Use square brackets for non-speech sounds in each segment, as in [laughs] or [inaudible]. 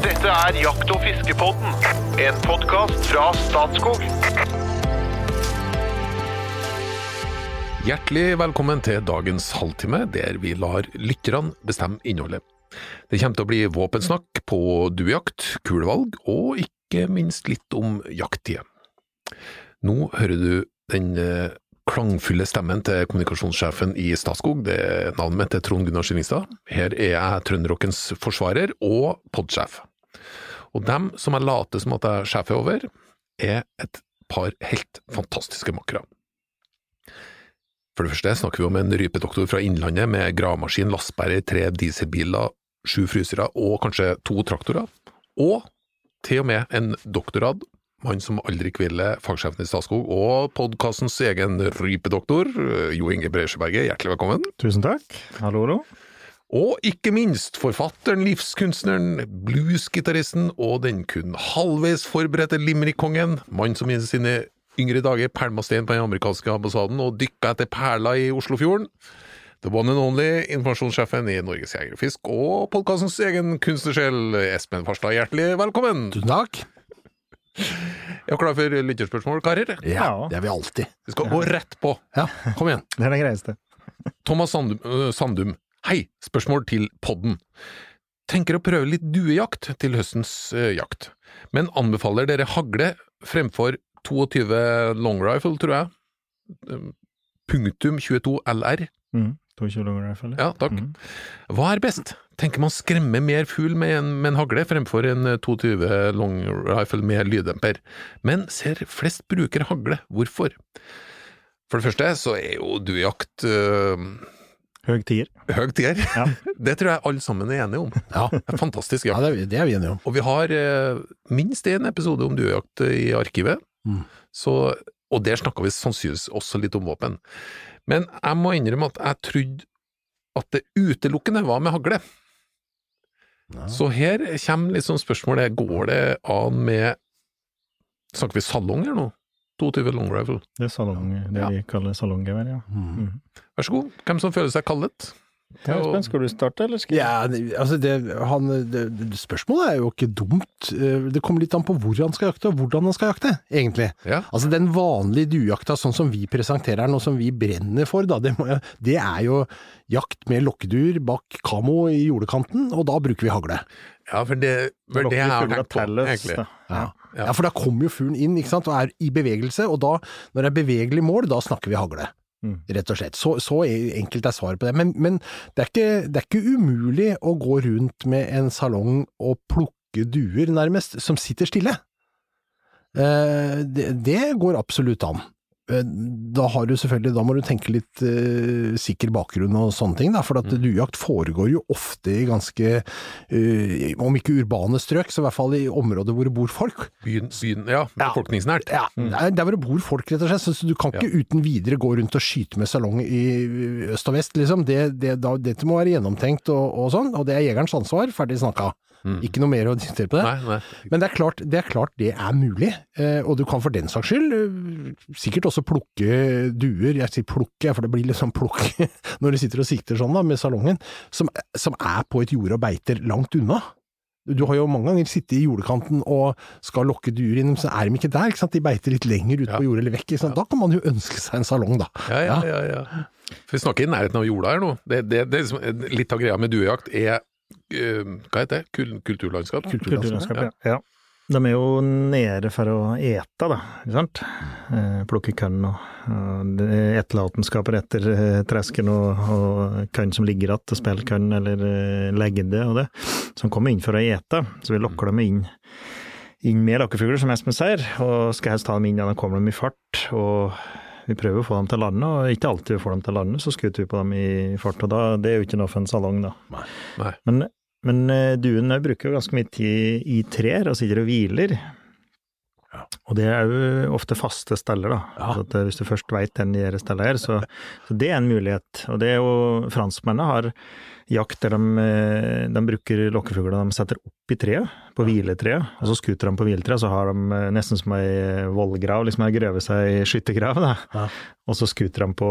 Dette er Jakt- og fiskepodden, en podkast fra Statskog. Hjertelig velkommen til dagens halvtime, der vi lar lytterne bestemme innholdet. Det kommer til å bli våpensnakk på duejakt, kulevalg og ikke minst litt om jakttider. Nå hører du den eh, klangfulle stemmen til kommunikasjonssjefen i Statskog, det navnet mitt er Trond Gunnar Skillingstad. Her er jeg trønderrockens forsvarer og podsjef. Og dem som jeg later som at jeg sjefer over, er et par helt fantastiske makkere. For det første snakker vi om en rypedoktor fra Innlandet med gravemaskin, lastebærer, tre dieselbiler, sju frysere og kanskje to traktorer. Og til og med en doktorad, mann som aldri hviler, fagsjefen i Statskog, og podkastens egen rypedoktor, Jo Inge Breisjøberget, hjertelig velkommen. Tusen takk. Hallo, hallo. Og ikke minst forfatteren, livskunstneren, bluesgitaristen og den kun halvveis forberedte limerick-kongen, mann som i sine yngre dager pælma stein på den amerikanske ambassaden og dykka etter perler i Oslofjorden. The one and only informasjonssjefen i Norges Jeger og Fisk og podkastens egen kunstnersjel, Espen Farstad, hjertelig velkommen! Tusen takk. Er du klar for lytterspørsmål, karer? Ja, Ja. det er vi alltid. Vi skal gå rett på. Ja, kom igjen. Det er det greieste. Thomas Sandum, øh, Sandum. Hei, spørsmål til podden. Tenker å prøve litt duejakt til høstens øh, jakt, men anbefaler dere hagle fremfor 22 long rifle, tror jeg. Um, Punktum 22 LR. Mm. 22 long rifle. Ja, takk. Mm. Hva er best? Tenker man skremme mer fugl med en, med en hagle fremfor en øh, 22 long rifle med lyddemper, men ser flest bruker hagle. Hvorfor? For det første så er jo duejakt øh, Høg tier. høg tier. Ja. [laughs] Det tror jeg alle sammen er enige om. Ja, Det er Fantastisk ja jakt. det, er, vi- det er vi enige om. Og vi har eh, minst én episode om duejakt i arkivet, Mm. så, og der snakka vi sannsynligvis også litt om våpen. Men jeg må innrømme at jeg trodde at det utelukkende var med hagle. Ja. Så her kommer liksom spørsmålet, går det an med Snakker vi salong her nå? 22 long rifle. Det er salong, det Ja. de kaller salonggevær, ja. Mm. Mm. Vær så god, hvem som føler seg kallet? Ja, Espen, skal du starte, eller skal jeg? Ja, altså det, han, det, spørsmålet er jo ikke dumt. Eh, Det kommer litt an på hvor han skal jakte, og hvordan han skal jakte, egentlig. Ja. Altså Den vanlige duejakta, sånn som vi presenterer den, og som vi brenner for, da, det, jeg- det er jo jakt med lokkeduer bak kamo i jordekanten, og da bruker vi hagle. Ja, for det for det jeg har tenkt på, egentlig. Ja. Ja. Ja, for da kommer jo fuglen inn ikke sant, og er i bevegelse, og da, når det er bevegelig mål, da snakker vi hagle. Mm. Rett og slett. Så, så enkelt er svaret på det. Men, men det, er ikke, det er ikke umulig å gå rundt med en salong og plukke duer, nærmest, som sitter stille. Eh, det, det går absolutt an. Eh, Da har du selvfølgelig, da må du tenke litt eh, sikker bakgrunn og sånne ting, da, for at duejakt foregår jo ofte i ganske, eh, om ikke urbane strøk, så i hvert fall i områder hvor det bor folk. Byen, byen, ja, befolkningsnært. Ja, er der hvor det bor folk, rett og slett. Så du kan ikke uten videre gå rundt og skyte med salong i øst og vest, liksom. Det, det, da, dette må være gjennomtenkt og, og sånn, og det er jegerens ansvar. Ferdig snakka. Ikke noe mer å diskutere på det. Nei, nei. Men det er, klart, det er klart det er mulig, eh, og du kan for den saks skyld eh, sikkert også plukke duer, jeg sier plukke, for det blir litt sånn plukk [laughs] når du sitter og sikter sånn da, med salongen, som, som er på et jorde og beiter langt unna. Du har jo mange ganger sittet i jordekanten og skal lokke duer inn, så er de ikke der, ikke sant? de beiter litt lenger ut Ja. på jordet eller vekk. Sant? Da kan man jo ønske seg en salong, da. Ja, ja, ja, ja. For vi snakker i nærheten av jorda her nå. Det, det, det liksom, litt av greia med duejakt er Hva heter det? Kulturlandskap? Kulturlandskap, ja. ja. De er jo nede for å ete, da, ikke sant. Eh, plukke kønn og, og er etterlatenskaper etter eh, tresken og, og kønn som ligger igjen, og spiller kønn eller eh, legde og det, som kommer inn for å ete. Så vi lokker dem inn, inn med lakkefugler, som Espen sier, og skal helst ta dem inn da de kommer dem i fart. og vi prøver å få dem til landet, og ikke alltid vi får dem til landet, så skuter vi på dem i fart. og da, Det er jo ikke noe for en salong, da. Nei. Men, men eh, duen eh, bruker jo ganske mye tid i trær og sitter og hviler. Og det er jo ofte faste steller, da. Ja. Så at eh, hvis du først veit den de stella er, så, så det er en mulighet. Og det er jo Franskmennene har jakt der de, eh, de bruker lokkefugler de setter opp i treet, på hviletreet, og så skuter de på hviletreet, så har de eh, nesten som ei vollgrav, liksom ei grøve seg i skyttergrav. Ja. og så skuter de på,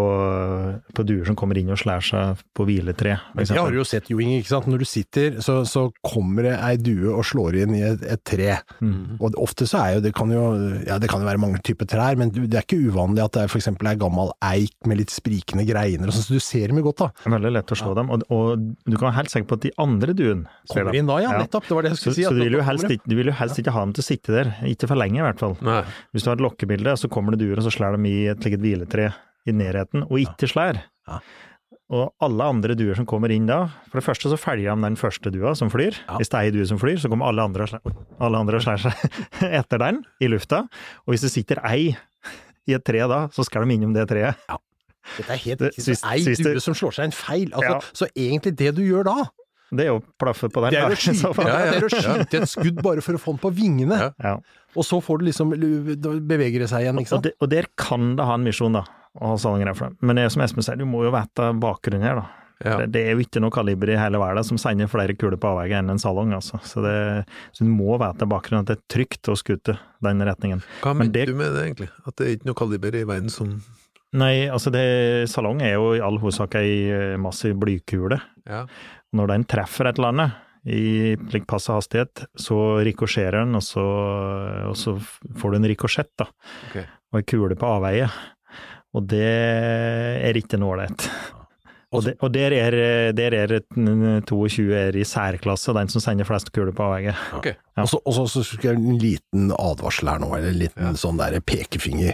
på duer som kommer inn og slår seg på hviletre. det har du jo sett, Jo Inge. ikke sant? Når du sitter, så, så kommer det ei due og slår inn i et, et tre. Mm. Og ofte så er jo det kan jo ja det kan jo være mange typer trær, men det er ikke uvanlig at det er for eksempel ei gammel eik med litt sprikende greiner og sånn, så du ser dem jo godt da. Det er veldig lett å slå dem, og, og du kan være helt sikker på at de andre duene ser Kommer dem. inn da, ja, nettopp. Det var det jeg Så, skulle si. så du, vil jo helst ikke, du vil jo helst ikke ha dem til å sitte der, ikke for lenge i hvert fall. Nei. Hvis du har et lokkebilde, så kommer det duer og så slår de i et slikt hviletre i nærheten, og ikke slår. Ja. Og alle andre duer som kommer inn da, for det første så følger de den første dua som flyr. Ja. Hvis det er ei due som flyr, så kommer alle andre og slår, seg [laughs] etter den i lufta. Og hvis det sitter ei i et tre da, så skal de innom det treet. Ja. Dette er helt riktig. Det er ei due som slår seg en feil. Altså, Ja. Så egentlig det du gjør da, Det er jo plaffe på den. det er å skyte. Ja, ja. det å skyte et skudd bare for å få den på vingene. Ja. Og så får du liksom beveger det seg igjen, ikke sant? og der kan det ha en misjon, da, å ha salongrefle. Men det er som Espen sier, du må jo vite bakgrunnen her, da. Ja. Det, det er jo ikke noe kaliber i hele verden som sender flere kuler på avveie enn en salong, altså. Så, det, så du må vite bakgrunnen, at det er trygt å skute den retningen. Hva mener mente du med det, egentlig? At det er ikke noe kaliber i verden som Nei, altså det, salong er jo i all hovedsak ei eh, massiv blykule. Ja. Når den treffer et eller annet i like, passe hastighet, så rikosjerer den, og så, og så får du en rikosjett, da. Okay. Og ei kule på avveie. Og det er ikke noe ålreit. Og, de, og der er, der er 22 er i særklasse, den som sender flest kuler på avveie. Ok. Ja. Og så- så så skal jeg en liten advarsel her nå, eller en liten sånn der pekefinger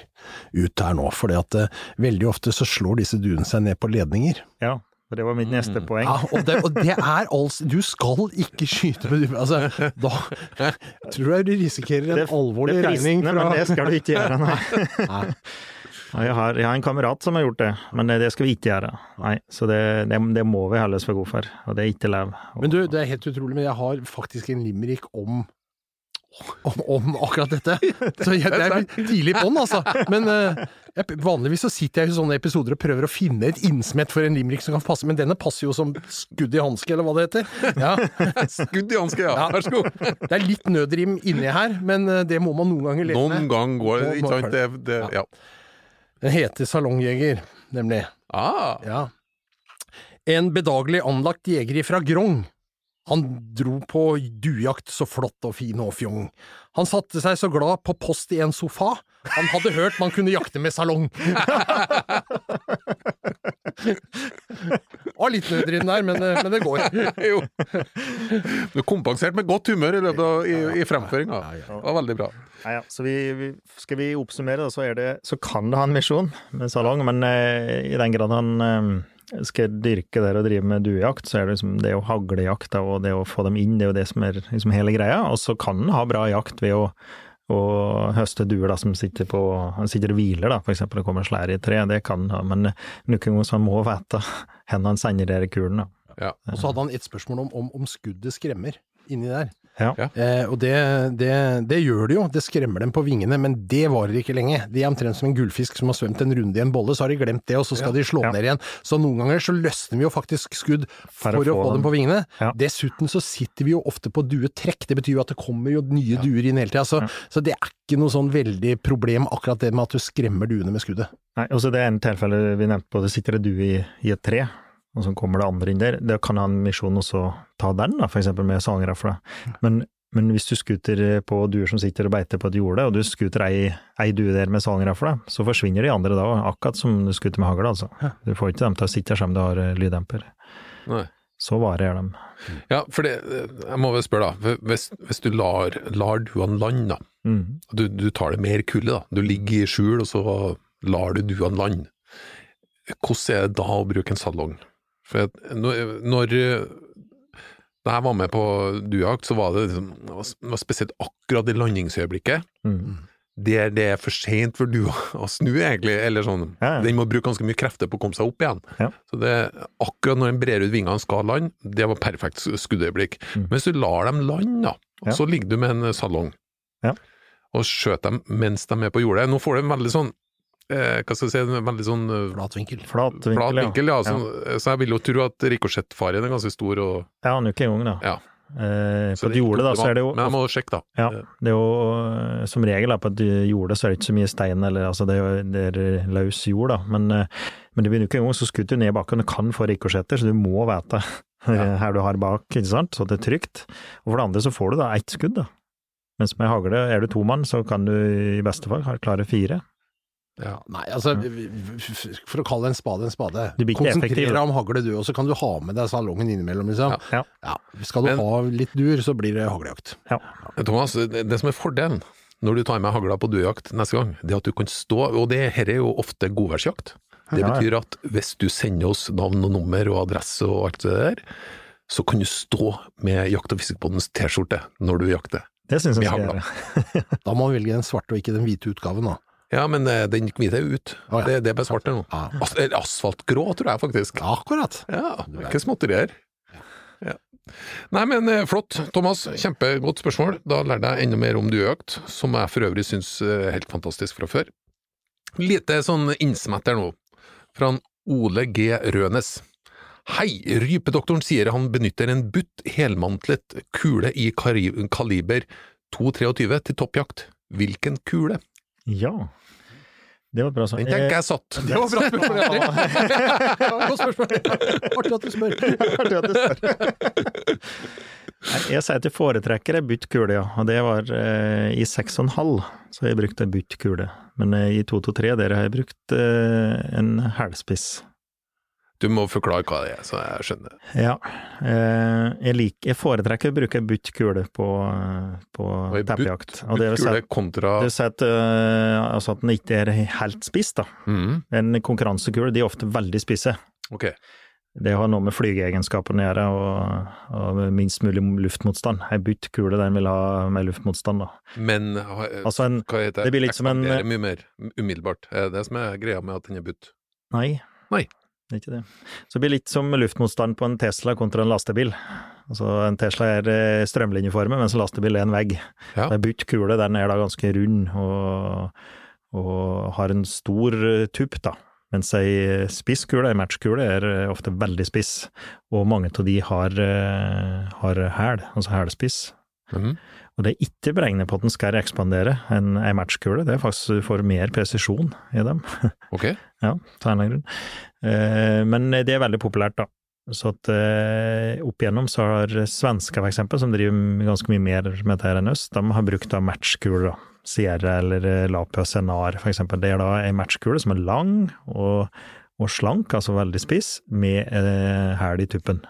ut her nå. For veldig ofte så slår disse duene seg ned på ledninger. Ja, og det var mitt neste Mm. poeng. Ja, og det, og det er altså Du skal ikke skyte med duer. Altså, da [laughs] tror jeg du risikerer en Det- alvorlig det er regning fra det skal du ikke gjøre, nei. [laughs] Nei. Ja, Jeg har, jeg har en kamerat som har gjort det, men det skal vi ikke gjøre. Nei, Så det, det, det må vi holdes for god for, og det er ikke lov. Men du, det er helt utrolig, men jeg har faktisk en limerick om om, om akkurat dette. [laughs] Så jeg, det er tidlig på den, altså. Men eh, jeg, vanligvis så sitter jeg i sånne episoder og prøver å finne et innsmett for en limerick som kan passe, men denne passer jo som skudd i hanske, eller hva det heter. Ja. [laughs] Skudd i hanske, ja. Ja. Vær så god. Det er litt nødrim inni her, men eh, det må man noen ganger leve med. Noen gang går det, ikke sant? Det, det, ja. Den heter Salongjeger, nemlig. Ah, Ja. En bedagelig anlagt jeger ifra Grong. Han dro på duejakt så flott og fin og fjong. Han satte seg så glad på post i en sofa. Han hadde hørt man kunne jakte med salong. Var litt nødrim der, men, eh, men det går. [laughs] jo. Du kompenserte med godt humør i løpet av i, i fremføringa. Det var veldig bra. Ja, ja. Så vi, vi, skal vi oppsummere, så, det, så kan det ha en misjon med salong, men eh, i den grad han eh, skal dyrke der og drive med duejakt, så er det liksom det å haglejakt og det å få dem inn, det er jo det som er liksom hele greia. Og så kan han ha bra jakt ved å, å høste duer da, som sitter på sitter og hviler, da, eksempel, og kommer slær i tre. Det kan han ha, men eh, noen ganger må vite [laughs] hvor han sender de kulene. Ja. Og så hadde han et spørsmål om, om, om skuddet skremmer inni der. Ja. Ja. Eh, og det, det, det gjør det jo, det skremmer dem på vingene, men det varer ikke lenge. De er omtrent som en gullfisk som har svømt en runde i en bolle, så har de glemt det, og så skal de slå Ja. ned igjen. Så noen ganger så løsner vi jo faktisk skudd for, For å å, få dem. dem på vingene. Ja. Dessuten så sitter vi jo ofte på duetrekk, det betyr jo at det kommer jo nye duer inn hele tida. Så, så det er ikke noe sånn veldig problem akkurat det med at du skremmer duene med skuddet. Nei, også det ene tilfellet vi nevnte på, det sitter en due i, i et tre, og så kommer det andre inn der. Det kan ha en misjon også ta den, da, for eksempel med salgrafla. Men, men hvis du skuter på duer som sitter og beiter på et jorde, og du skuter ei, ei due der med salgrafla, så forsvinner de andre da, akkurat som du skuter med hagl, altså. Du får ikke dem til å sitte som du har eh, lyddemper. Nei. Så varer de. Ja, for det, jeg må vel spørre, da. Hvis, hvis du lar, lar duene lande, da. Mm. Du, du tar det mer kulde, da. Du ligger i skjul, og så lar du duene lande. Hvordan er det da å bruke en salong? For når, da jeg var med på duejakt, så var det, liksom, det var- spesielt akkurat i landingsøyeblikket. Mm. Der det er for seint for dua å snu, egentlig. Eller sånn. Ja, ja. Den må bruke ganske mye krefter på å komme seg opp igjen. Ja. Så det, akkurat når den brer ut vingene og skal lande, det var perfekt skuddøyeblikk. Mm. Men hvis du lar dem lande, da, så ligger du med en salong Ja. og skjøter dem mens de er på jordet Nå får du en veldig sånn eh, hva skal vi si, en veldig sånn Flat vinkel. Flat vinkel, flat vinkel, ja. ja. Så, så jeg vil jo tro at rikosjettfaren er ganske stor. og Ja, nok en gang, da. Ja. Eh, på et jorde, da, så er det jo Men jeg må sjekke, da. Ja, det er jo eh, som regel da, på et jorde så er det ikke så mye stein, eller altså det er, det er løs jord, da. Men, eh, men det begynner jo ikke engang, så skutt du ned bakken, du kan få rikosjetter, så du må vite [laughs] Ja. her du har bak, ikke sant, så det er trygt. Og for det andre så får du da ett skudd, da. Mens med hagle, er du to mann, så kan du i beste fall klare fire. Ja. Nei, altså, for å kalle en spade en spade. Konsentrer da. om hagle du, og så kan du ha med deg salongen innimellom, liksom. Ja. Ja, Skal du Men- ha litt dur, så blir det haglejakt. Thomas, det, som er fordelen når du tar med hagla på duejakt neste gang, det er at du kan stå, og det her er jo ofte godværsjakt. Det Ja, ja. betyr at hvis du sender oss navn og nummer og adresse og alt det der, så kan du stå med Jakt- og fiskebåtens T-skjorte når du jakter. Det syns jeg skal gjøre. [laughs] Da må man velge den svarte og ikke den hvite utgaven, da. Ja, men eh, den hvite er ut. Å, ja. det, det er bare svart nå. Ah. As asfaltgrå, tror jeg faktisk. Akkurat. Ja, ikke småtterier. Ja. Nei, men eh, flott, Thomas. Kjempegodt spørsmål. Da lærte jeg enda mer om duejakt, som jeg for øvrig syns er helt fantastisk fra før. Lite sånn innsmett her nå, fra en Ole G. Rønes. Hei, rypedoktoren sier han benytter en butt helmantlet kule i kaliber 223 til toppjakt. Hvilken kule? Ja, det var bra sagt. Den tenker jeg satt. Det var bra spørsmål. [laughs] Godt spørsmål. Artig at du spør. Artig at du spør. Jeg sier at jeg foretrekker ei bytt kule, ja. Og det var eh, i 6,5 så har jeg brukt ei bytt kule. Men eh, i 223 der har jeg brukt eh, en hælspiss. Du må forklare hva det er, så jeg skjønner. Ja. Eh, jeg, liker, jeg foretrekker å bruke butt kule på, på teppejakt. butt- det Kule kontra det vil si at, altså at den ikke er helt spiss, da. Mm. En konkurransekule de er ofte veldig spisse. Okay. Det har noe med flygeegenskapene å gjøre, og, og minst mulig luftmotstand. Ei buttkule den vil ha mer luftmotstand, da. Men ha- Altså en hva heter det blir litt som en- mye mer umiddelbart. Er det det som er greia med at den er butt? Nei. Nei. Det er ikke det. Så det blir litt som luftmotstand på en Tesla kontra en lastebil. Altså En Tesla er eh, strømlinjeformet, mens en lastebil er en vegg. Ja. Det er butt kule den er da ganske rund og, og har en stor eh, tupp, da. Mens ei spisskule, ei matchkule, er eh, ofte veldig spiss. Og mange av de har, har hæl, altså hælspiss. Mm. Og det er ikke beregnet på at den skal ekspandere en, ei matchkule, det er faktisk du får mer presisjon i dem. Ok. [laughs] Ja, av en grunn. Eh, men det er veldig populært, da. Så at eh, opp igjennom så har svensker, for eksempel, som driver ganske mye mer med dette enn oss, de har brukt da matchkuler, da. Sierra eller eh, Lapia Senar, for eksempel. Det er da ei matchkule som er lang og, og slank, altså veldig spiss, med eh, i tuppen.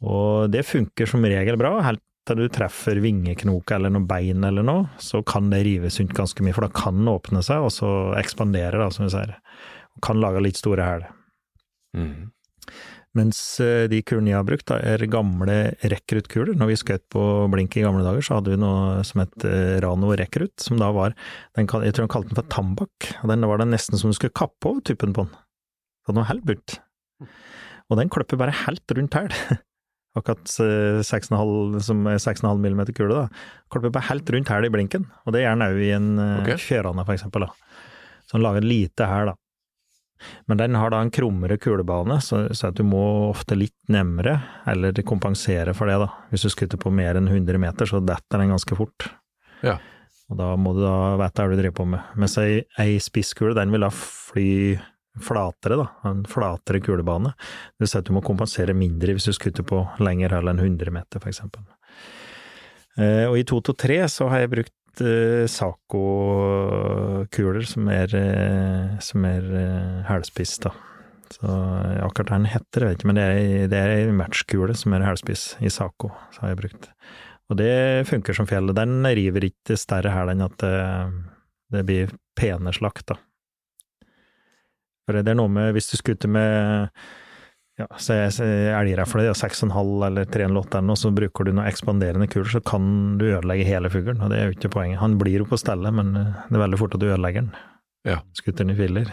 Og det funker som regel bra, helt til du treffer vingeknoka eller noe bein eller noe, så kan det rives rundt ganske mye, for da kan den åpne seg, og så ekspandere, da, som vi sier. Og kan lage litt store hæl. Mm. Mens eh, de kulene jeg har brukt, da, er gamle rekruttkuler. Når vi skjøt på blink i gamle dager, så hadde vi noe som het eh, Rano rekrutt, som da var den, Jeg tror de kalte den for tambakk. og Den var det nesten som du skulle kappe over tuppen på den. Så den var helt burt. Og den kløpper bare helt rundt hæl. [laughs] Akkurat eh, 6,5 som er 6,5 mm kule, da. Kløpper bare helt rundt hæl i blinken. Og det gjør den òg i en okay. Ok. fjørane, for eksempel. Da. Så den lager lite hæl, da. Men den har da en krummere kulebane, så, så du må ofte litt nemmere, eller kompensere for det, da. Hvis du skutter på mer enn 100 meter, så detter den ganske fort. Ja. Og da må du da vite hva du driver på med. Mens ei, ei spisskule, den vil da fly flatere, da. En flatere kulebane. Det vil si at du må kompensere mindre hvis du skutter på lenger enn 100 meter, eksempel. Eh, og i 223 så har jeg brukt eh, Saco-kuler som er, eh, som er eh, hælspiss, da. Så akkurat hva den heter, jeg vet ikke, men det er, det ei matchkule som er hælspiss i Saco, så har jeg brukt. Og det funker som fjellet. Den river ikke større hæl enn at det, det blir pene slakt, da. For det er noe med, hvis du skuter med ja, så elgrefle, ja, 6,5 eller 3,8 eller noe, så bruker du noe ekspanderende kuler, så kan du ødelegge hele fuglen, og det er jo ikke poenget. Han blir jo på stellet, men eh, det er veldig fort at du ødelegger den. Ja. Skutter den i filler.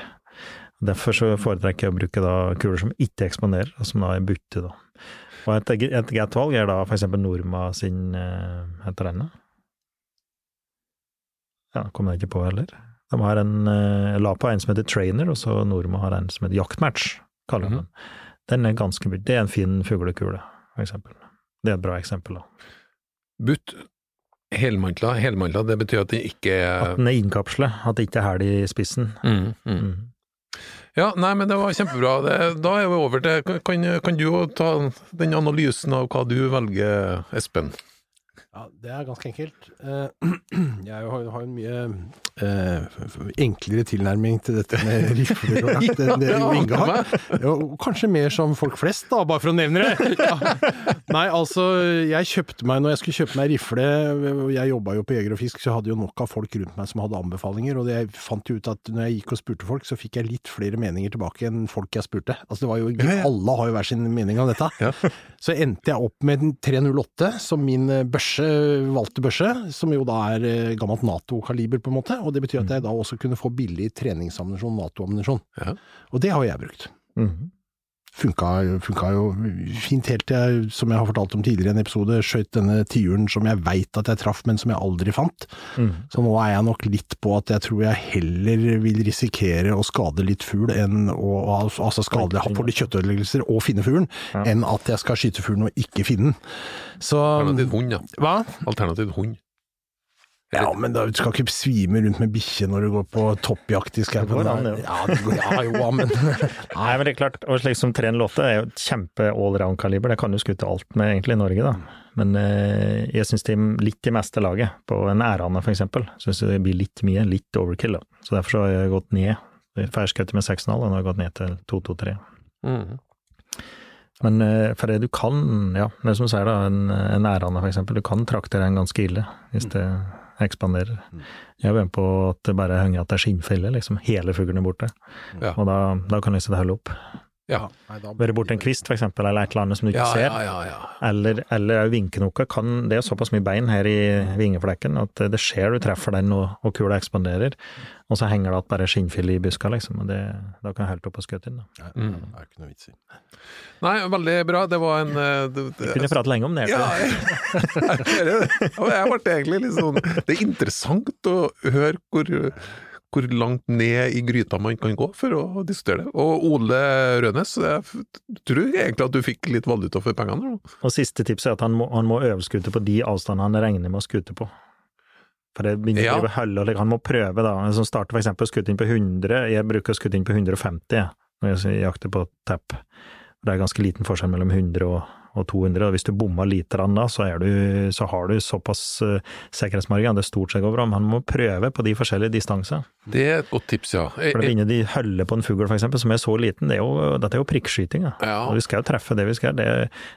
Derfor så foretrekker jeg å bruke da kuler som ikke ekspanderer, og som da er butte, da. Og et, et greit valg er da for eksempel Norma sin, eh, heter den? Ja, kommer jeg ikke på heller. De har en, Lapa la på en som heter Trainer, og så Norma har en som heter Jaktmatch, kaller de Mhm. den. Den er ganske mye. Det er en fin fuglekule, for eksempel. Det er et bra eksempel. da. Butt helmantla, helmantla, det betyr at den ikke er At den er innkapslet, at det ikke er hæl i spissen. mm, mm. Mm. Ja, nei, men det var kjempebra. Det, da er vi over til Kan, kan du ta den analysen av hva du velger, Espen? Ja, det er ganske enkelt. Eh, [clears throat] Jeg har jo en mye eh, enklere tilnærming til dette med [laughs] jakt enn det Inge har. Kanskje mer som folk flest, da, bare for å nevne det. [laughs] Ja. Nei, altså, jeg kjøpte meg, når jeg skulle kjøpe meg rifle Jeg jobba jo på Jeger og Fisk, så jeg hadde jo nok av folk rundt meg som hadde anbefalinger, og jeg fant jo ut at når jeg gikk og spurte folk, så fikk jeg litt flere meninger tilbake enn folk jeg spurte. Altså, det var jo. Alle har jo hver sin mening om dette. Så endte jeg opp med en 308 som min eh, børse, valgte børse, som jo da er eh, gammelt Nato-kaliber på en måte, og det betyr at jeg da også kunne få billig treningsammunisjon, Nato-ammunisjon. Ja. Og det har jo jeg brukt. Mhm. Funka, funka jo fint helt til jeg, som jeg har fortalt om tidligere i en episode, skjøt denne tiuren som jeg veit at jeg traff, men som jeg aldri fant. Mm. Så nå er jeg nok litt på at jeg tror jeg heller vil risikere å skade litt fugl enn å altså skade for litt kjøttødeleggelser og finne fuglen, Ja. enn at jeg skal skyte fuglen og ikke finne den. Så Alternativ hund, ja. Hva? Alternativ hund. Ja, men da, du skal ikke svime rundt med bikkje når du går på toppjakt i skauen. Det. Ja, det går, ja, jo, men [laughs] Nei, men det er klart, og slik som 308 er jo et kjempe allround-kaliber, det kan du skutte alt med egentlig i Norge, da. Men eh, jeg syns det er litt i meste laget, på en ærane eksempel, syns det blir litt mye, litt overkill, da. Så derfor så har jeg gått ned. Ferskøtte med 6,5, og nå har jeg gått ned til 223. Mm. Men eh, for det du kan, ja, det som du sier da, en, en ærane eksempel, du kan traktere den ganske ille hvis det ekspanderer. Jeg er med på at det bare henger at det er skinnfelle, liksom, hele fuglen er borte. Ja. Og da, da kan liksom det holde opp. Ja. Nei, Være borti en kvist, for eksempel, eller et eller annet som du ikke Ja, ser. ja, ja, ja. Eller, eller vinkenoka. Kan, det er såpass mye bein her i vingeflekken at det skjer du treffer den og, og kula ekspanderer, og så henger det igjen bare skinnfille i buska, liksom. Og det, da kan jeg helt opp og skutte inn. Da. Nei, Mm. det er ikke noe vits i. Nei, veldig bra. Det var en Vi det, det, Kunne prate lenge om det. Ja, jeg, jeg, jeg, jeg ble egentlig litt sånn Det er interessant å høre hvor, hvor langt ned i gryta man kan gå for å diskutere det. Og Ole Rønes, jeg tror egentlig at du fikk litt valuta for pengene. Og siste tips er at han må, han må øveskute på de avstandene han regner med å skute på. For det begynner Ja. å bli høll, og han må prøve, da. Som starter for eksempel å skute inn på 100, jeg bruker å skute inn på 150 når jeg jakter på tepp. Det er ganske liten forskjell mellom 100 og, og 200, og hvis du bommer lite grann da, så, er du, så har du såpass uh, sikkerhetsmargin, det stort sett går bra, men han må prøve på de forskjellige distanser. Det er et godt tips, ja. Eh, For å vinne de hølle på en fugl, eksempel, som er så liten, det er jo, dette er jo prikkskyting, ja. Ja. Og vi skal jo treffe det vi skal. Det,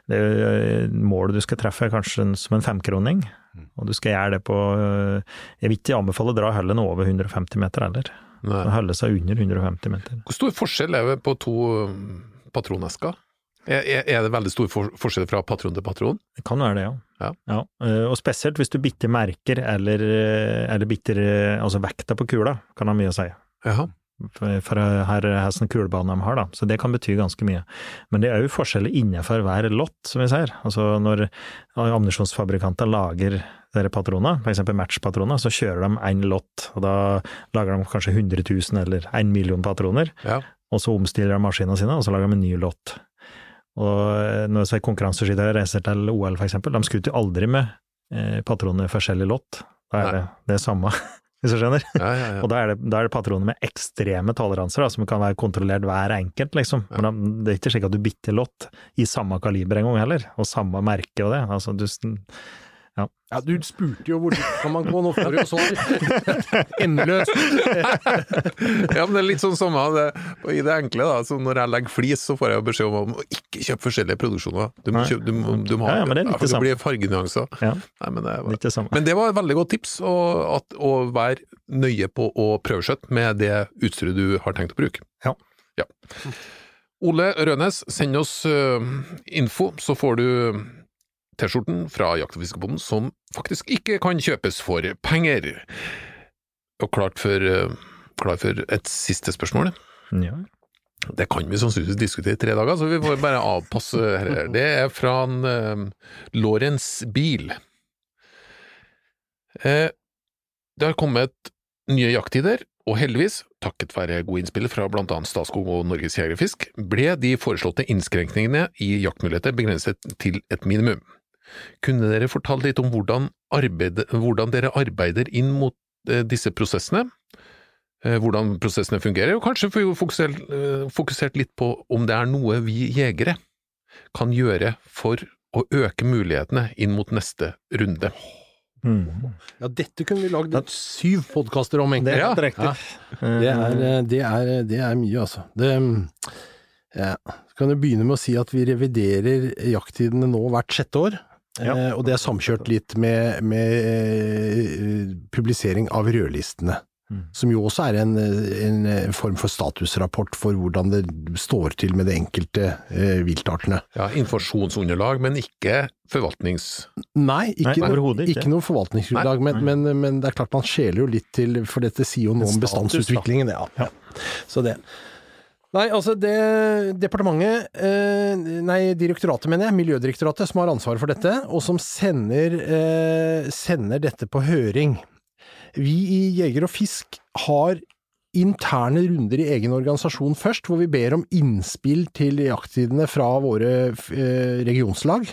det eh, målet du skal treffe er kanskje en- som en femkroning, og du skal gjøre det på eh, Jeg vil ikke anbefale å dra høllen over 150 meter heller. Holde seg under 150 meter. Hvor stor forskjell er det på to patronesker? Er, er det veldig stor for, forskjell fra patron til patron? Det kan være det, ja. Ja. ja. Og spesielt hvis du bitter merker, eller, eh, eller bitter eh, Altså vekta på kula, kan ha mye å si. Jaha. For, her er sånn kulebane de har, da. Så det kan bety ganske mye. Men det er jo forskjeller innenfor hver lott, som vi ser. Altså når ammunisjonsfabrikanter lager patroner, f.eks. matchpatroner, så kjører de én lott, og da lager de kanskje 100 000 eller 1 million patroner, Ja. Og så omstiller de maskinene sine, og så lager de en ny lott. Og eh, når jeg ser konkurranseskyttere reiser til OL, for eksempel, de skuter jo aldri med eh, patroner i forskjellig lott. Da er det det samme, [laughs] hvis du skjønner. Ja, ja, ja. Og da er, det, da er det patroner med ekstreme toleranser, da, som kan være kontrollert hver enkelt, liksom. Men da, det er ikke slik at du bytter lott i samme kaliber en gang heller, og samme merke og det. Altså, du, Ja, du spurte jo hvor kan man gå, nå får du jo svar. Endeløst. ja, men det er litt sånn samme det, i det enkle. da, så Når jeg legger flis, så får jeg jo beskjed om å ikke kjøpe forskjellige produksjoner. Du må, kjøpe, du, du må ha, Ja, ja, men det er litt for det det blir fargenyanser. ja, Nei, men, det var, det samme. men det var et veldig godt tips, og at, å være nøye på å prøveskjøtte med det utstyret du har tenkt å bruke. Ja. Ja. Ole Rønes, send oss uh, info, så får du T-skjorten fra Jakt- og fiskebonden som faktisk ikke kan kjøpes for penger. Og klart for, øh, klar for et siste spørsmål. Ja. Det kan vi sannsynligvis diskutere i tre dager, så vi får bare avpasse her. Det er fra en, eh, Lorentz Bil. Eh, det har kommet nye jakttider, og heldigvis, takket være gode innspill fra blant annet Statskog og Norges Jegerfisk, ble de foreslåtte innskrenkningene i jaktmuligheter begrenset til et minimum. Kunne dere fortalt litt om hvordan, arbeid, hvordan dere arbeider inn mot eh, disse prosessene? Eh, hvordan prosessene fungerer, og kanskje få fokusert, eh, fokusert litt på om det er noe vi jegere kan gjøre for å øke mulighetene inn mot neste runde. Mm. Ja, dette kunne vi lagd syv podkaster om, Det egentlig. er Ja, helt riktig. Det er, eh, det er, det er mye, altså. Det, ja. Så kan jeg begynne med å si at vi reviderer jakttidene nå hvert sjette år. Ja. Eh, og det er samkjørt litt med, med eh, publisering av rødlistene. Mm. Som jo også er en, en form for statusrapport for hvordan det står til med de enkelte eh, viltartene. Ja, informasjonsunderlag, men ikke forvaltnings... Nei, ikke, Nei, noe, ikke. ikke. noe forvaltningsgrunnlag, men, men, men det er klart man skjeler jo litt til, for dette sier jo noe om bestandsutviklingen. Ja. Ja. Så det. Nei, altså det departementet, eh, nei direktoratet mener jeg, Miljødirektoratet som har ansvaret for dette, og som sender, eh, sender dette på høring. Vi i Jeger og Fisk har interne runder i egen organisasjon først, hvor vi ber om innspill til jakttidene fra våre eh, regionslag.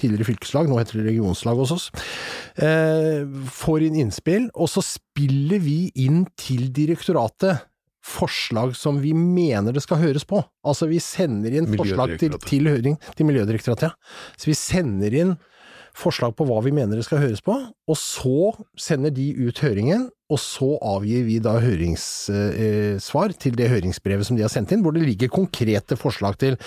Tidligere fylkeslag, nå heter det regionslag hos oss. Eh, får inn innspill, og så spiller vi inn til direktoratet forslag som vi mener det skal høres på. Altså vi sender inn forslag til, til høring til Miljødirektoratet. Så vi sender inn forslag på hva vi mener det skal høres på, og så sender de ut høringen, og så avgir vi da høringssvar til det høringsbrevet som de har sendt inn, hvor det ligger konkrete forslag til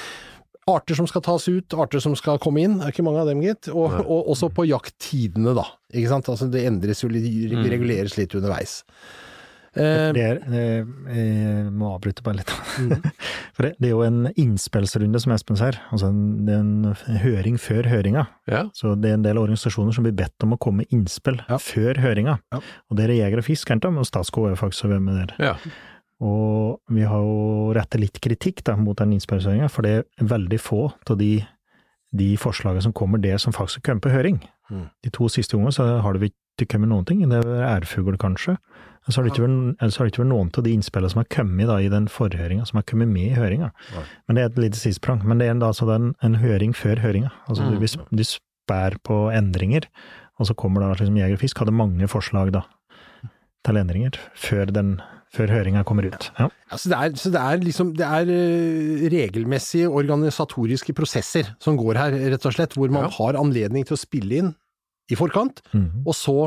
arter som skal tas ut, arter som skal komme inn, det er ikke mange av dem gitt, og, og også på jakttidene da, ikke sant, altså det endres jo litt, reguleres litt underveis. Eh, Det er, eh, jeg må avbryte bare litt. Mhm. [laughs] For det, er jo en innspillsrunde, som Espen sier. Altså en, det er en høring før høringa. Ja, Så det er en del organisasjoner som blir bedt om å komme med innspill Ja. før høringa. Ja. Og det er Jeger og Fisk, og Statskog er faktisk med der. ja. Og vi har jo rettet litt kritikk da, mot den innspillshøringa, for det er veldig få av de, de forslagene som kommer, det som faktisk kommer på høring. Mm. De to siste gangene så har det ikke kommet noen ting. Det er ærfugl, kanskje. Ellers har det ikke vært, noen av de innspillene som har kommet da, i den forhøringa, som har kommet med i høringa. Men det er et lite sidesprang. Men det er da, altså, en, en høring før høringa. Altså, Mm. du, du spær på endringer, og så kommer da liksom Jeger og Fisk hadde mange forslag da, til endringer før, den, før høringa kommer ut. Ja. Altså det er, så det er liksom det er eh, regelmessige organisatoriske prosesser som går her, rett og slett, hvor man Ja. har anledning til å spille inn i forkant, mm. og så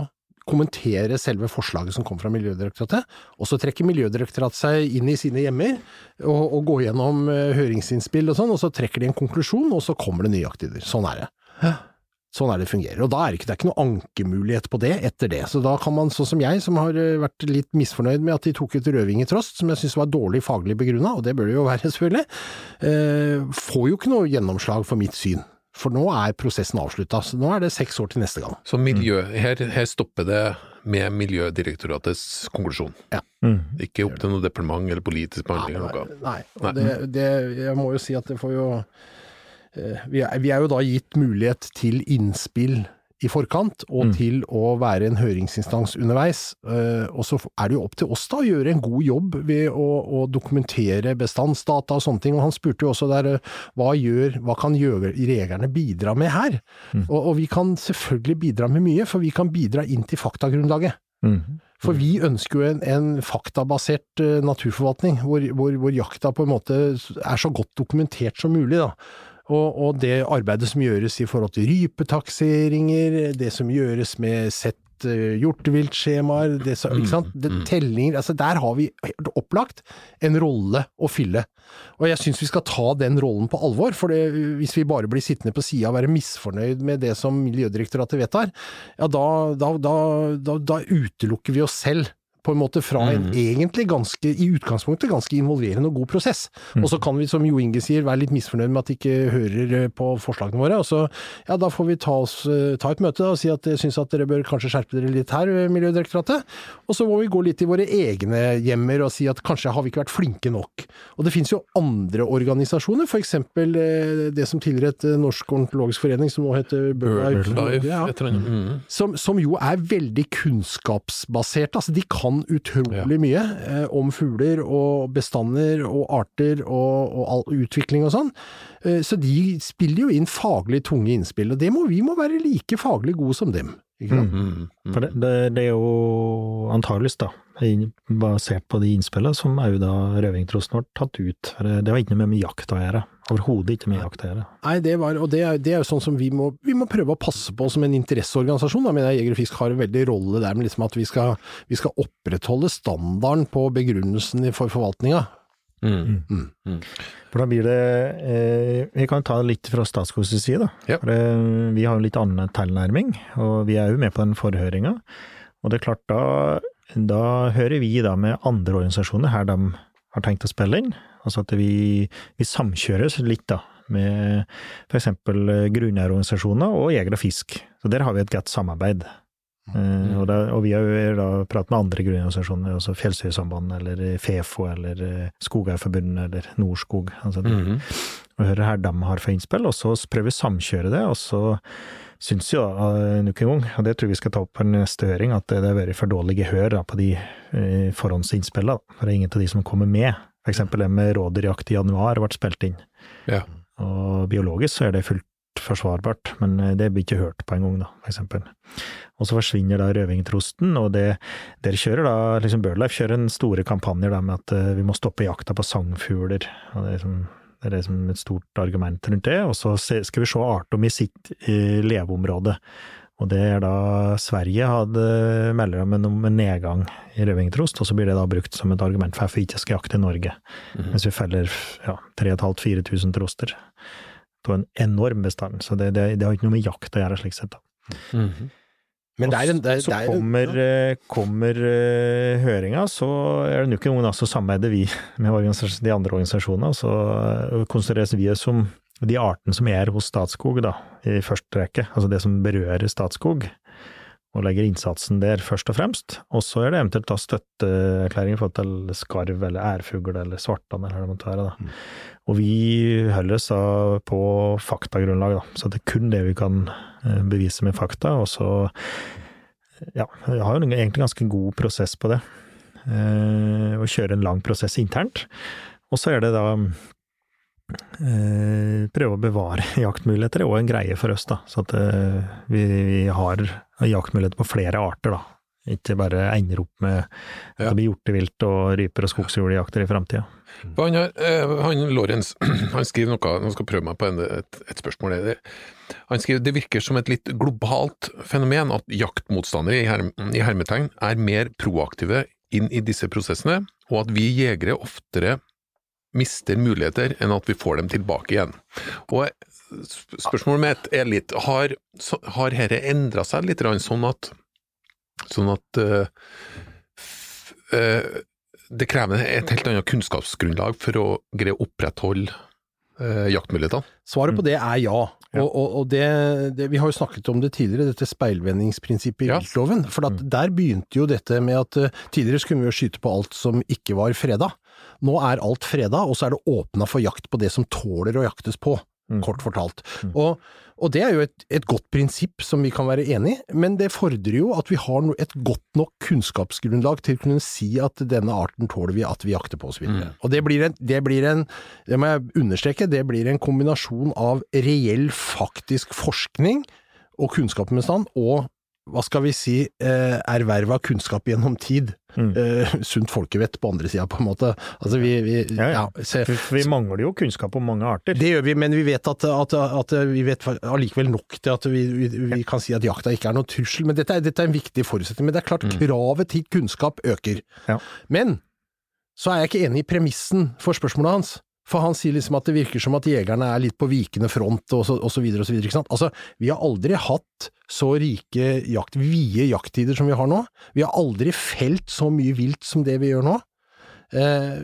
kommentere selve forslaget som kom fra Miljødirektoratet. Og så trekker Miljødirektoratet seg inn i sine hjemmer og, og går gjennom eh, høringsinnspill og sånn, og så trekker de en konklusjon, og så kommer det nye aktiver. Sånn er det. Sånn er det fungerer. Og da er det ikke, det er ikke noe ankemulighet på det etter det. Så da kan man, sånn som jeg, som har eh, vært litt misfornøyd med at de tok ut rødving i trost, som jeg syns var dårlig faglig begrunna, og det bør det jo være [laughs] selvfølgelig, eh, får jo ikke noe gjennomslag for mitt syn. For nå er prosessen avslutta, så nå er det seks år til neste gang. Så miljø, her, her stopper det med Miljødirektoratets konklusjon. Mhm. Ikke opp til noe departement eller politisk behandling eller noe. Nei, Nei. det, det, jeg må jo si at det får jo eh, vi er, vi er jo da gitt mulighet til innspill i forkant, og Mm. til å være en høringsinstans underveis. eh, Og så er det jo opp til oss da å gjøre en god jobb ved å, å dokumentere bestandsdata og sånne ting. Og han spurte jo også der eh, hva, gjør, hva kan jegerne bidra med her? Mm. Og, og vi kan selvfølgelig bidra med mye, for vi kan bidra inn til faktagrunnlaget. Mm. For vi ønsker jo en, en faktabasert eh, naturforvaltning, hvor, hvor, hvor jakta på en måte er så godt dokumentert som mulig. da. Og, og det arbeidet som gjøres i forhold til rypetakseringer, det som gjøres med sett uh, hjorteviltskjemaer, det ikke sant? Det, mm. tellinger altså Der har vi helt opplagt en rolle å fylle. Og jeg syns vi skal ta den rollen på alvor, for det, hvis vi bare blir sittende på sida og være misfornøyd med det som Miljødirektoratet vedtar, ja da, da, da, da utelukker vi oss selv på en måte fra en mm. egentlig ganske, i utgangspunktet ganske involverende og god prosess. Og så kan vi, som Jo Inge sier, være litt misfornøyd med at de ikke hører eh, på forslagene våre. Og så, ja, da får vi ta, oss, eh, ta et møte da, og si at jeg syns at dere bør kanskje skjerpe dere litt her, eh, Miljødirektoratet. Og så må vi gå litt i våre egne hjemmer og si at kanskje har vi ikke vært flinke nok. Og det finnes jo andre organisasjoner, for eksempel eh, det som tidligere het Norsk ornitologisk forening, som nå heter BirdLife. Birdlife, Ja. Mm. som, som jo er veldig kunnskapsbasert. Altså, de kan kan utrolig mye eh, om fugler og bestander og arter og, og all utvikling og sånn. Eh, så de spiller jo inn faglig tunge innspill, og det må, vi må være like faglig gode som dem. Ikke sant? Mm, mm. For det, det, det er jo antageligvis, da, basert på de innspillene som òg da Rødvingtrosten har tatt ut. Det, det har ikke noe med jakt å gjøre. Overhodet ikke med jakt. Nei, det var, og det er, det er jo sånn som vi må, vi må prøve å passe på som en interesseorganisasjon. Da mener jeg Jeger og Fisk har en veldig rolle der med liksom at vi skal, vi skal opprettholde standarden på begrunnelsen for forvaltninga. Mm. For da blir det eh, Vi kan ta litt fra Statskogs side, da. Ja. For eh, vi har jo litt annen tilnærming, og vi er jo med på den forhøringa. Og det er klart, da, da hører vi da med andre organisasjoner her de har tenkt å spille inn. Altså at vi, vi samkjøres litt, da. Med f.eks. grunneierorganisasjoner og Jeger og Fisk. Så der har vi et godt samarbeid. Eh, og, da, og vi har jo da pratet med andre grunnorganisasjoner, også Fjellstyresambandet eller Fefo eller eh, Skogeierforbundet eller Norskog. Altså, Mhm. og hører her de har for innspill, og så prøver vi å samkjøre det. Og så syns jo da, nok en gang, og det tror vi skal ta opp på neste høring, at det har vært for dårlig gehør da, på de eh, forhåndsinnspillene. For det er ingen av de som kommer med. Eksempel det med rådyrjakt i januar ble spilt inn. Ja. Og biologisk så er det fullt forsvarbart, men eh, det blir ikke hørt på en gang, da, eksempel. Og så forsvinner da rødvingtrosten, og det, der kjører da, liksom BirdLife kjører en store kampanjer da med at eh, vi må stoppe jakta på sangfugler. og det er liksom det er liksom et stort argument rundt det, og så skal vi se artom i sitt eh, leveområde. Og det er da Sverige hadde melder om en, om en nedgang i rødvingtrost, og så blir det da brukt som et argument for hvorfor vi ikke skal jakte i Norge. Mens vi feller ja, 3500-4000 troster. Var en enorm bestand, så det, det, det har ikke noe med jakt å gjøre, slik sett. da. Mhm. Men der, der, en, er, så er kommer, eh, kommer uh, høringa, så er det nok en gang altså så samarbeider vi [laughs] med de andre organisasjonene, så eh, konsentreres vi oss om de artene som er hos Statskog, da, i første rekke, altså det som berører Statskog, og legger innsatsen der først og fremst. Og så er det eventuelt da støtteerklæring i forhold til skarv eller ærfugl eller svartand eller hva det måtte være. da. Og vi holder oss på faktagrunnlag, da. Så det er kun det vi kan eh, bevise med fakta. Og så ja, vi har jo en egentlig ganske god prosess på det. Eh, å kjøre en lang prosess internt. Og så er det da prøve å bevare [laughs] jaktmuligheter, er òg en greie for oss, da. Så at eh, vi, vi har jaktmuligheter på flere arter, da. Ikke bare ender opp med at det blir hjortevilt og ryper og skogsfuglejakter i framtida. Han, eh, han Lorentz [clears throat] han skriver noe, nå skal jeg prøve meg på en, et, et spørsmål. Det- Han skriver det virker som et litt globalt fenomen at jaktmotstandere i, her, i hermetegn er mer proaktive inn i disse prosessene, og at vi jegere oftere mister muligheter enn at vi får dem tilbake igjen. Og Spørsmålet mitt er litt, har, har dette endra seg litt, sånn at, sånn at uh, eh, det krever et helt annet kunnskapsgrunnlag for å greie å opprettholde eh, jaktmulighetene. Svaret på det er ja. Ja. Og, og, og det, det, vi har jo snakket om det tidligere, dette speilvendingsprinsippet i Ja. viltloven. For at der begynte jo dette med at uh, tidligere skulle vi jo skyte på alt som ikke var freda. Nå er alt freda, og så er det åpna for jakt på det som tåler å jaktes på. Mm. Kort fortalt. Og, og det er jo et, et godt prinsipp som vi kan være enig i, men det fordrer jo at vi har et godt nok kunnskapsgrunnlag til å kunne si at denne arten tåler vi at vi jakter på osv. Mm. Og det blir, en, det blir en, det må jeg understreke, det blir en kombinasjon av reell faktisk forskning og kunnskap med stand, og hva skal vi si, eh, erverva kunnskap gjennom tid. Mm. uh, sunt folkevett på andre sida, på en måte. Altså vi, vi Ja, ja. vi mangler jo kunnskap om mange arter. det gjør vi, men vi vet at, at, at vi vet allikevel nok til at vi, vi, kan si at jakta ikke er noen trussel. Men dette er, dette er en viktig forutsetning. Men det er klart, kravet til kunnskap øker. Ja. Men så er jeg ikke enig i premissen for spørsmålet hans. For han sier liksom at det virker som at jegerne er litt på vikende front og så, og så videre og så videre. Ikke sant? Altså, vi har aldri hatt så rike jakt, vide jakttider som vi har nå. Vi har aldri felt så mye vilt som det vi gjør nå. Eh,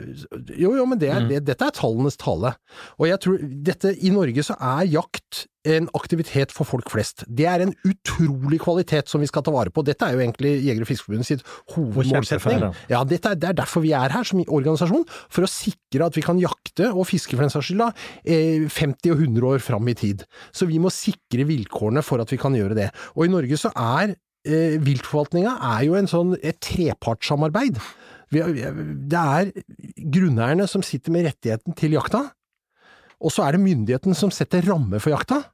jo, jo, men det er, det, dette er tallenes tale. Og jeg tror dette, i Norge så er jakt en aktivitet for folk flest. Det er en utrolig kvalitet som vi skal ta vare på. Dette er jo egentlig Jeger- og Fiskerforbundet sitt hovedmålsetning. Ja, er, det er derfor vi er her som organisasjon, for å sikre at vi kan jakte og fiske for den saks skyld da, eh, 50 og 100 år fram i tid. Så vi må sikre vilkårene for at vi kan gjøre det. Og i Norge så er eh, viltforvaltninga er jo en sånn, et trepartssamarbeid. Vi, det er grunneierne som sitter med rettigheten til jakta, og så er det myndigheten som setter rammer for jakta.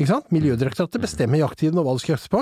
Ikke sant? Miljødirektoratet bestemmer jakttiden og hva det skal jaktes på,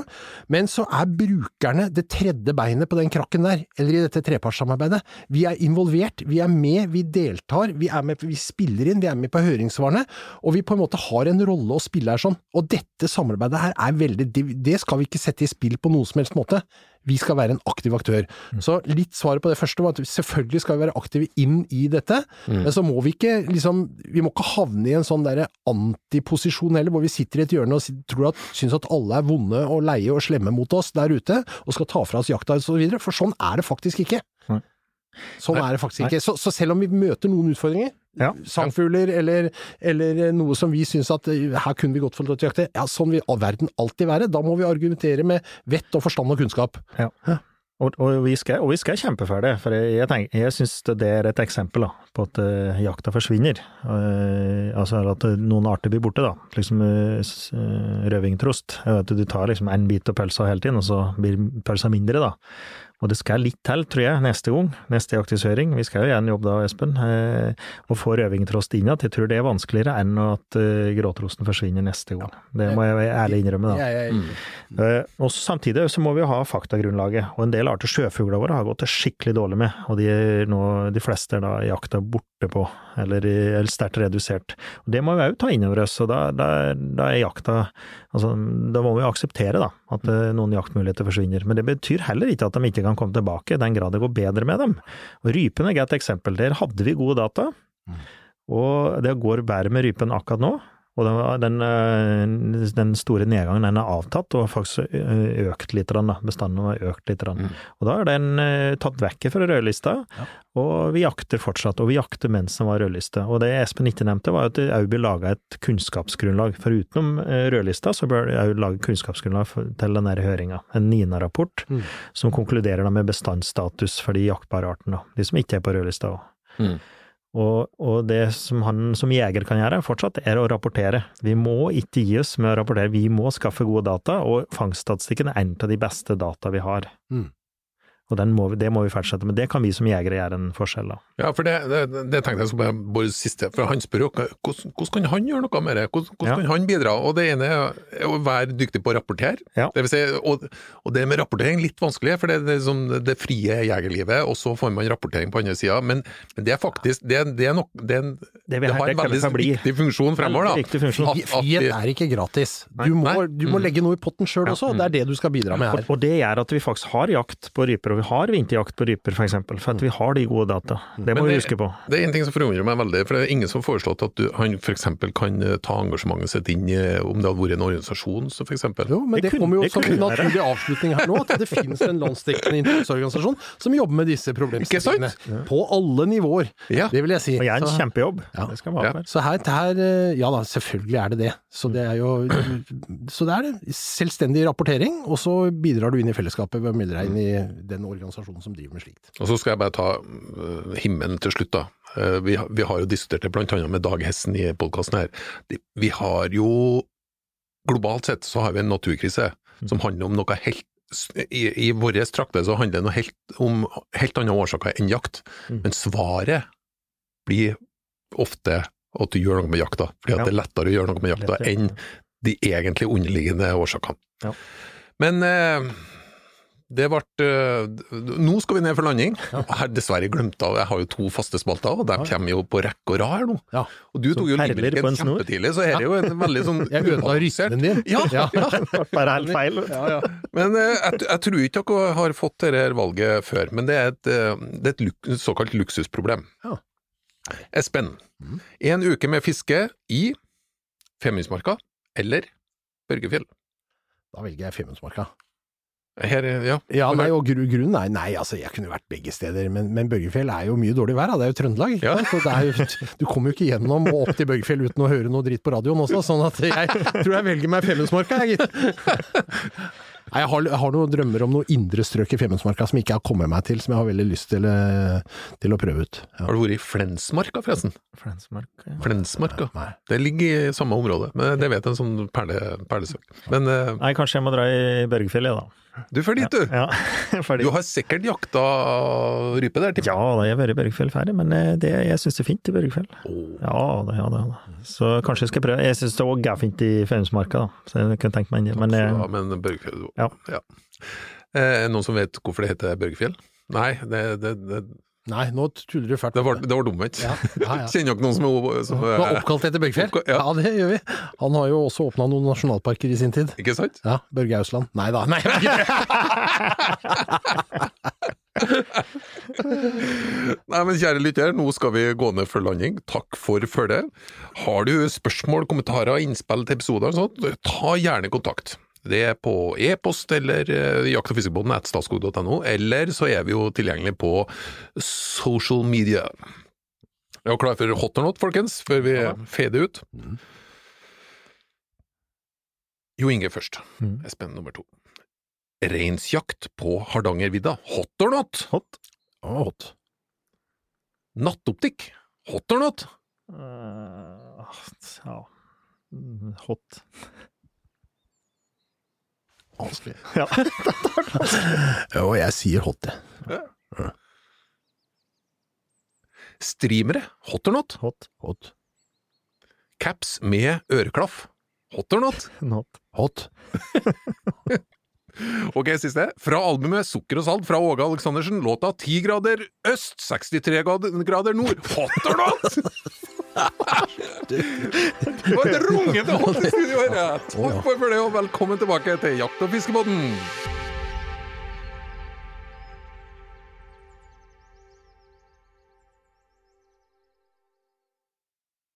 men så er brukerne det tredje beinet på den krakken der, eller i dette trepartssamarbeidet. Vi er involvert, vi er med, vi deltar, vi er med, vi spiller inn, vi er med på høringssvarene, og vi på en måte har en rolle å spille her sånn. Og dette samarbeidet her er veldig, det- det skal vi ikke sette i spill på noen som helst måte. Vi skal være en aktiv aktør. Så litt svaret på det første var at selvfølgelig skal vi være aktive inn i dette, men så må vi ikke liksom, vi må ikke havne i en sånn derre antiposisjon heller, hvor vi sitter i et hjørne og tror at, syns at alle er vonde og leie og slemme mot oss der ute, og skal ta fra oss jakta og så videre, for sånn er det faktisk ikke. Sånn er det faktisk ikke. Så, så selv om vi møter noen utfordringer, Ja. sangfugler eller, eller noe som vi syns at eh, her kunne vi godt få lov til å jakte, ja sånn vil verden alltid være. Da må vi argumentere med vett og forstand og kunnskap. Og, og, vi skal, og vi skal kjempe for det, for jeg, jeg, tenker- jeg syns det er et eksempel da, på at uh, jakta forsvinner. Uh, altså at noen arter blir borte, da. Liksom uh, rødvingtrost. Du tar liksom en bit av pølsa hele tiden, og så blir pølsa mindre, da. Og det skal litt til, tror jeg, neste gang. Neste jaktisøring. Vi skal jo gjøre en jobb da, Espen. Eh, å få inn igjen. Jeg tror det er vanskeligere enn at eh, gråtrosten forsvinner neste gang. Det må jeg ærlig innrømme, da. Ja, ja, ja, Eh, og Samtidig så må vi jo ha faktagrunnlaget, og en del arter sjøfugler våre har gått det skikkelig dårlig med, og de, nå, de fleste er da jakta borte på, eller, eller sterkt redusert. Og Det må vi òg ta inn over oss, og da, da, da er jakta altså, Da må vi akseptere da, at eh, noen jaktmuligheter forsvinner, men det betyr heller ikke at de ikke kan komme tilbake, i den grad det går bedre med dem. Og Rypen er et eksempel, der hadde vi gode data, og det går bedre med rypen akkurat nå. Og den, den, øh, den store nedgangen den er avtatt og har faktisk øh, økt litt. Da. Bestanden har økt litt. Mm. Og da er den øh, tatt vekk fra rødlista, og vi jakter fortsatt. Og vi jakter mens den var rødliste. Og det Espen ikke nevnte, var at det òg blir laga et kunnskapsgrunnlag. For utenom rødlista, så bør òg lage kunnskapsgrunnlag til denne høringa. En NINA-rapport Mm. som konkluderer da med bestandsstatus for de jaktbare artene. De som ikke er på rødlista. også. Mm. Og, og det som han som jeger kan gjøre, fortsatt, er å rapportere. Vi må ikke gi oss med å rapportere, vi må skaffe gode data, og fangststatistikken er en av de beste data vi har. Mm. Og den må vi, det må vi fortsette med. Det kan vi som jegere gjøre en forskjell, da. Ja, for det, det, det tenkte jeg som bare bare siste, for han spør jo hvordan, hvordan kan han gjøre noe med det, hvordan, hvordan Ja. kan han bidra? Og det ene er å være dyktig på å rapportere, Ja. det vil si, og, og det med rapportering er litt vanskelig, for det er liksom det frie jegerlivet, og så får man rapportering på andre sida, men, men det er faktisk, det, det er nok, det, er Det det har en veldig viktig funksjon fremover da. Funksjon. At- at Frihet er ikke gratis. Du må, du må legge noe i potten sjøl også, det er det du skal bidra med her. Og, og det gjør at vi faktisk har jakt på ryper, og vi har vinterjakt på ryper, for eksempel, for at vi har de gode data. Det må det, vi huske på. Det er en ting som forundrer meg veldig, for det er ingen som har foreslått at du, han f.eks. kan eh, ta engasjementet sitt inn om det hadde vært en organisasjon, så f.eks. Jo, men Det det, kommer jo det som en naturlig avslutning her nå, at det finnes en landsdekkende interesseorganisasjon som jobber med disse problemstillingene. På alle nivåer, Ja. det vil jeg si. Og er en Så- kjempejobb. Ja. Det skal ha Ja. Så her, her, eh, ja da, selvfølgelig er det det. Så det er jo Så det er det. Selvstendig rapportering, og så bidrar du inn i fellesskapet ved å melde deg inn i den organisasjonen som driver med slikt. Og så skal jeg bare ta uh, himmelen til slutt, da. Uh, vi, vi har jo diskutert det annet med Dag Hessen i podkasten her. De, vi har jo Globalt sett så har vi en naturkrise som handler om noe helt i, i våre trakter så handler det noe helt, om helt andre årsaker enn jakt, Mm. men svaret blir ofte at du gjør noe med jakta, fordi at Ja. det er lettere å gjøre noe med jakta Lettere. enn de egentlig underliggende årsakene. Ja. Men eh, det ble eh, Nå skal vi ned for landing. Jeg har dessverre glemt av Jeg har jo to faste spalter, og de kommer jo på rekke og rad her nå. Ja. Og du tok jo livbrekken kjempetidlig, så her er jo en veldig sånn [laughs] Jeg ødela rytmen din. Ja, [laughs] ja. Bare helt feil. Ja, ja. Men uh, jeg, jeg tror ikke dere har fått dette valget før, men det er et, eh, det er et luk, såkalt luksusproblem. Ja. Espen, mm. en uke med fiske i Femundsmarka eller Børgefjell? Da velger jeg Femundsmarka. Her, er- ja. Ja, nei, og gru, grunnen er Nei, altså, jeg kunne vært begge steder, men, men Børgefjell er jo mye dårlig vær, da. Det er jo Trøndelag. Ja. er jo, du kommer jo ikke gjennom og opp til Børgefjell uten å høre noe dritt på radioen også, sånn at jeg tror jeg velger meg Femundsmarka, jeg, gitt. [laughs] Nei, jeg, har, jeg har noen drømmer om noe indre strøk i Femundsmarka som ikke jeg har kommet meg til, som jeg har veldig lyst til, eh, til å prøve ut. Ja. Har du vært i Flensmarka, forresten? Flensmarka, ja. Flensmarka. Nei. Det ligger i samme område, men det vet en sånn perle, perlesøk. Men eh, Nei, kanskje jeg må dra i Børgefjellet, da. Du får dit, du! Ja. [laughs] Du har sikkert jakta rype der, til. Ja, da har jeg vært i Børgefjell ferdig, men eh, det, jeg syns det er fint i Børgefjell. Oh. Ja, da, ja, da. Så kanskje jeg skal prøve. Jeg syns det òg er fint i Femundsmarka, da, så jeg kunne tenkt meg inn i. Men Ja, eh, men Børgefjell Ja. Eh, noen som vet hvorfor det heter Børgefjell? Nei, det, det, det, Nei, nå tuller du fælt. det var, det var dummet. Ja, ja, ja. [laughs] Kjenner dere noen som er, som er er oppkalt etter? Oppkalt- ja. Ja. det gjør vi. Han har jo også åpna noen nasjonalparker i sin tid. Ikke sant? Ja, Børge Ausland. Nei da. Nei. [laughs] Nei, men kjære lytter, nå skal vi gå ned for landing. Takk for følget. Har du spørsmål, kommentarer, innspill til episoder og sånt, ta gjerne kontakt. Det er på e-post eller eh, jakt- og fiskebåten at statskog.no, eller så er vi jo tilgjengelig på social media. Er dere klar for hot or not, folkens, før vi fader ut? Jo Inge først. Mm. Espen nummer to. Reinsjakt på Hardangervidda, hot or not? hot. Oh, hot. Nattoptikk, hot or not? Hot ja Mm, Hot. [laughs] Vanskelig. [laughs] Ja. [laughs] Og jeg sier hot, jeg. Streamere, hot or not? Hot. Hot. Caps med øreklaff, hot or not? [laughs] Not. Hot. Ok, siste. Fra albumet Sukker og salt fra Åge Aleksandersen, låta 10 grader øst, 63 grader nord, hot or not? Det var et rungende hot i studio her! Takk for det, og velkommen tilbake til Jakt- og fiskebåten!